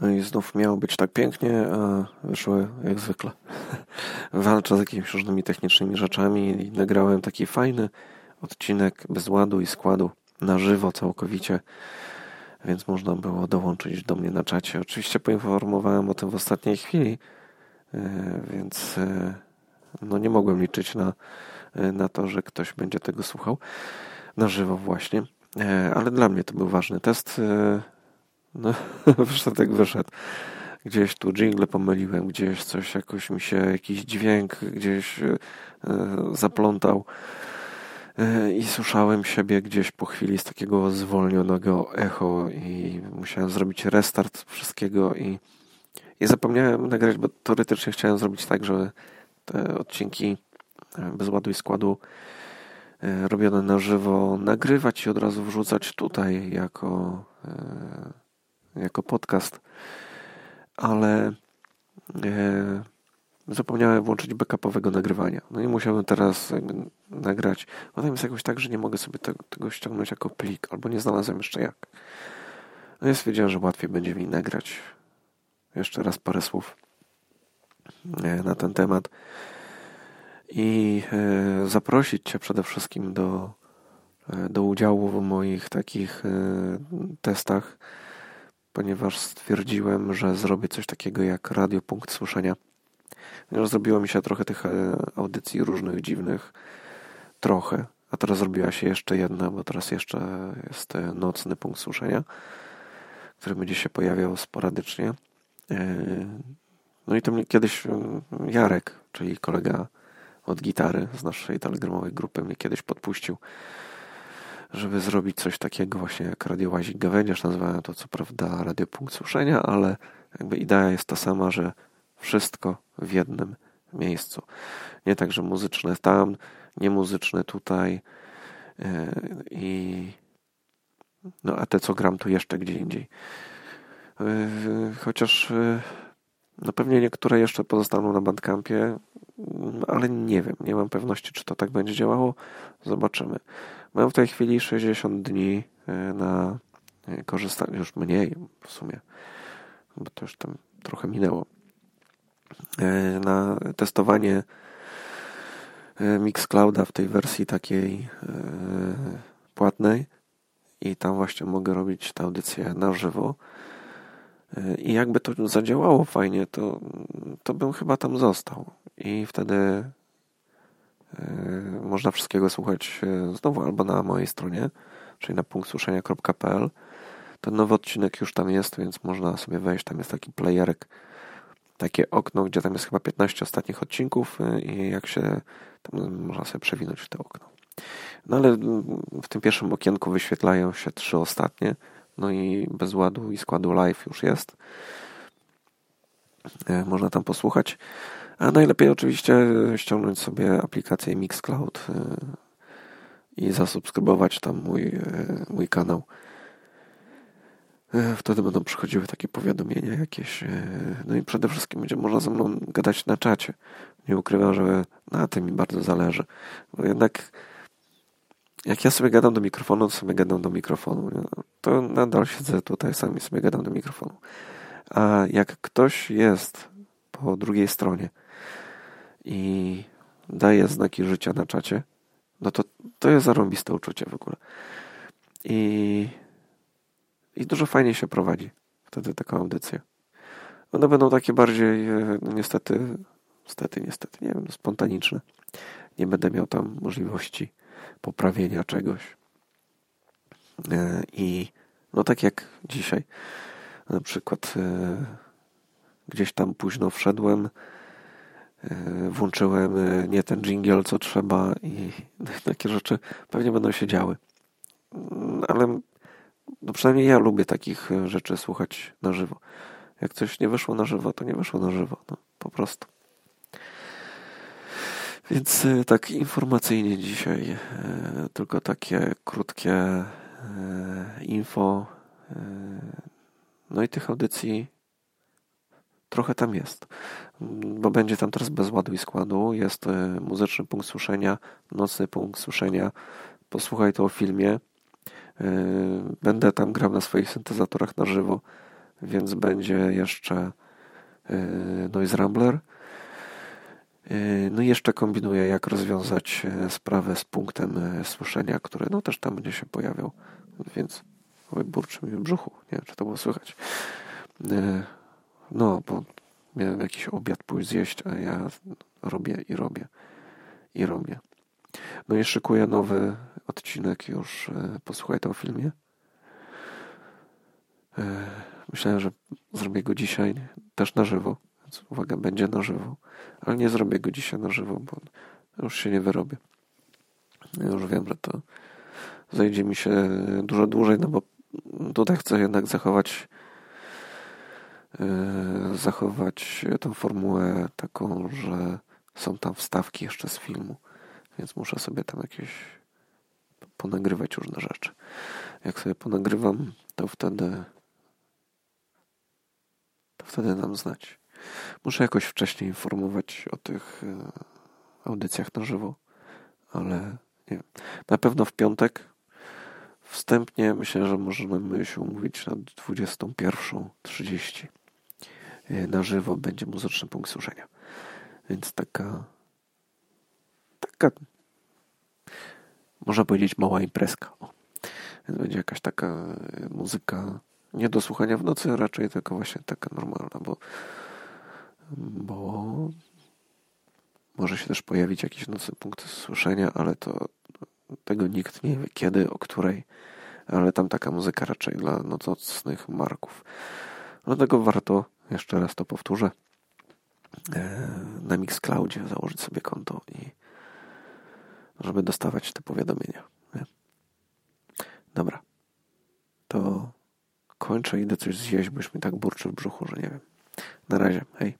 No i znów miało być tak pięknie, a wyszło jak zwykle. Walczę z jakimiś różnymi technicznymi rzeczami i nagrałem taki fajny odcinek bez ładu i składu na żywo całkowicie, więc można było dołączyć do mnie na czacie. Oczywiście poinformowałem o tym w ostatniej chwili, e, więc e, no nie mogłem liczyć na, e, na to, że ktoś będzie tego słuchał na żywo właśnie. Ale dla mnie to był ważny test no, jak wyszedł. Gdzieś tu jingle pomyliłem, gdzieś coś jakoś mi się, jakiś dźwięk gdzieś e, zaplątał e, i słyszałem siebie gdzieś po chwili z takiego zwolnionego echo i musiałem zrobić restart wszystkiego i, i zapomniałem nagrać, bo teoretycznie chciałem zrobić tak, że te odcinki e, bez ładu i składu robione na żywo nagrywać i od razu wrzucać tutaj jako jako podcast, ale e, zapomniałem włączyć backupowego nagrywania. No i musiałem teraz nagrać. No tam jest jakoś tak, że nie mogę sobie tego, tego ściągnąć jako plik, albo nie znalazłem jeszcze jak. No ja stwierdziłem, że łatwiej będzie mi nagrać jeszcze raz parę słów e, na ten temat i e, zaprosić Cię przede wszystkim do, e, do udziału w moich takich testach ponieważ stwierdziłem, że zrobię coś takiego jak radio punkt słyszenia. Zrobiło mi się trochę tych e, audycji różnych, dziwnych, trochę, a teraz zrobiła się jeszcze jedna, bo teraz jeszcze jest e, nocny punkt słyszenia, który będzie się pojawiał sporadycznie. E, no i to mnie kiedyś Jarek, czyli kolega od gitary z naszej telegramowej grupy, mnie kiedyś podpuścił żeby zrobić coś takiego właśnie jak radiołazik gawędziarz. Nazywałem to co prawda radiopunkt suszenia, ale jakby idea jest ta sama, że wszystko w jednym miejscu. Nie tak, że muzyczne tam, nie muzyczne tutaj e, i no a te co gram tu jeszcze gdzie indziej. E, chociaż e, no pewnie niektóre jeszcze pozostaną na bandcampie, ale nie wiem, nie mam pewności, czy to tak będzie działało. Zobaczymy. Mam w tej chwili 60 dni e, na e, korzystanie, już mniej w sumie, bo to już tam trochę minęło, e, na testowanie Mixclouda w tej wersji takiej płatnej i tam właśnie mogę robić tę audycję na żywo. I jakby to zadziałało fajnie, to, to bym chyba tam został. I wtedy można wszystkiego słuchać yy, znowu albo na mojej stronie, czyli na punktsłyszenia.pl. Ten nowy odcinek już tam jest, więc można sobie wejść. Tam jest taki playerek, takie okno, gdzie tam jest chyba 15 ostatnich odcinków yy, i jak się tam można sobie przewinąć w to okno. No ale w tym pierwszym okienku wyświetlają się trzy ostatnie. No i bez ładu i składu live już jest. Można tam posłuchać. A najlepiej oczywiście ściągnąć sobie aplikację Mixcloud y, i zasubskrybować tam mój, y, mój kanał. Y, wtedy będą przychodziły takie powiadomienia jakieś. No i przede wszystkim będzie można ze mną gadać na czacie. Nie ukrywam, że na tym mi bardzo zależy. Bo jednak jak ja sobie gadam do mikrofonu, to sobie gadam do mikrofonu. To nadal siedzę tutaj, sami sobie gadam do mikrofonu. A jak ktoś jest po drugiej stronie, i daje znaki życia na czacie, no to to jest zarąbiste uczucie w ogóle. I, i dużo fajniej się prowadzi wtedy taką audycję. One będą takie bardziej e, no niestety, niestety, niestety, nie wiem, spontaniczne. Nie będę miał tam możliwości poprawienia czegoś. E, I no tak jak dzisiaj, na przykład e, gdzieś tam późno wszedłem, włączyłem e, nie ten jingle, co trzeba i takie rzeczy pewnie będą się działy. Mm, ale no przynajmniej ja lubię takich e, rzeczy słuchać na żywo. Jak coś nie wyszło na żywo, to nie wyszło na żywo. No, po prostu. Więc tak informacyjnie dzisiaj tylko takie krótkie info. No i tych audycji trochę tam jest. Bo będzie tam teraz bez ładu i składu. Jest e, muzyczny punkt słyszenia, nocny punkt słyszenia. Posłuchaj to o filmie. E, będę tam grał na swoich syntezatorach na żywo. więc będzie jeszcze Noise Rambler. No i jeszcze kombinuję, jak rozwiązać sprawę z punktem słyszenia, który no też tam będzie się pojawiał, więc burczy mi w brzuchu. Nie wiem, czy to było słychać. No, bo miałem jakiś obiad pójść zjeść, a ja robię i robię i robię. No i szykuję nowy odcinek już. E, posłuchaj to o filmie. E, myślałem, że zrobię go dzisiaj też na żywo. Więc uwaga, będzie na żywo. Ale nie zrobię go dzisiaj na żywo, bo już się nie wyrobię. Już wiem, że to zajdzie mi się dużo dłużej, no bo tutaj chcę jednak zachować zachować tą formułę taką, że są tam wstawki jeszcze z filmu, więc muszę sobie tam jakieś ponagrywać różne rzeczy. Jak sobie ponagrywam, to wtedy to wtedy nam znać. Muszę jakoś wcześniej informować o tych e, audycjach na żywo, ale nie. Na pewno w piątek wstępnie myślę, że możemy się umówić na 21.30 e, na żywo będzie muzyczny punkt słyszenia. Więc taka taka można powiedzieć mała imprezka. O. Więc będzie jakaś taka e, muzyka nie do słuchania w nocy, raczej tylko właśnie taka normalna, bo, bo może się też pojawić jakiś nocny punkt słyszenia, ale to tego nikt nie wie kiedy, o której, ale tam taka muzyka raczej dla nocnych marków. Dlatego warto, jeszcze raz to powtórzę, e, na Mixcloudzie założyć sobie konto i żeby dostawać te powiadomienia. Nie? Dobra. To kończę, idę coś zjeść, bo już mi tak burczy w brzuchu, że nie wiem. Na razie. Hej.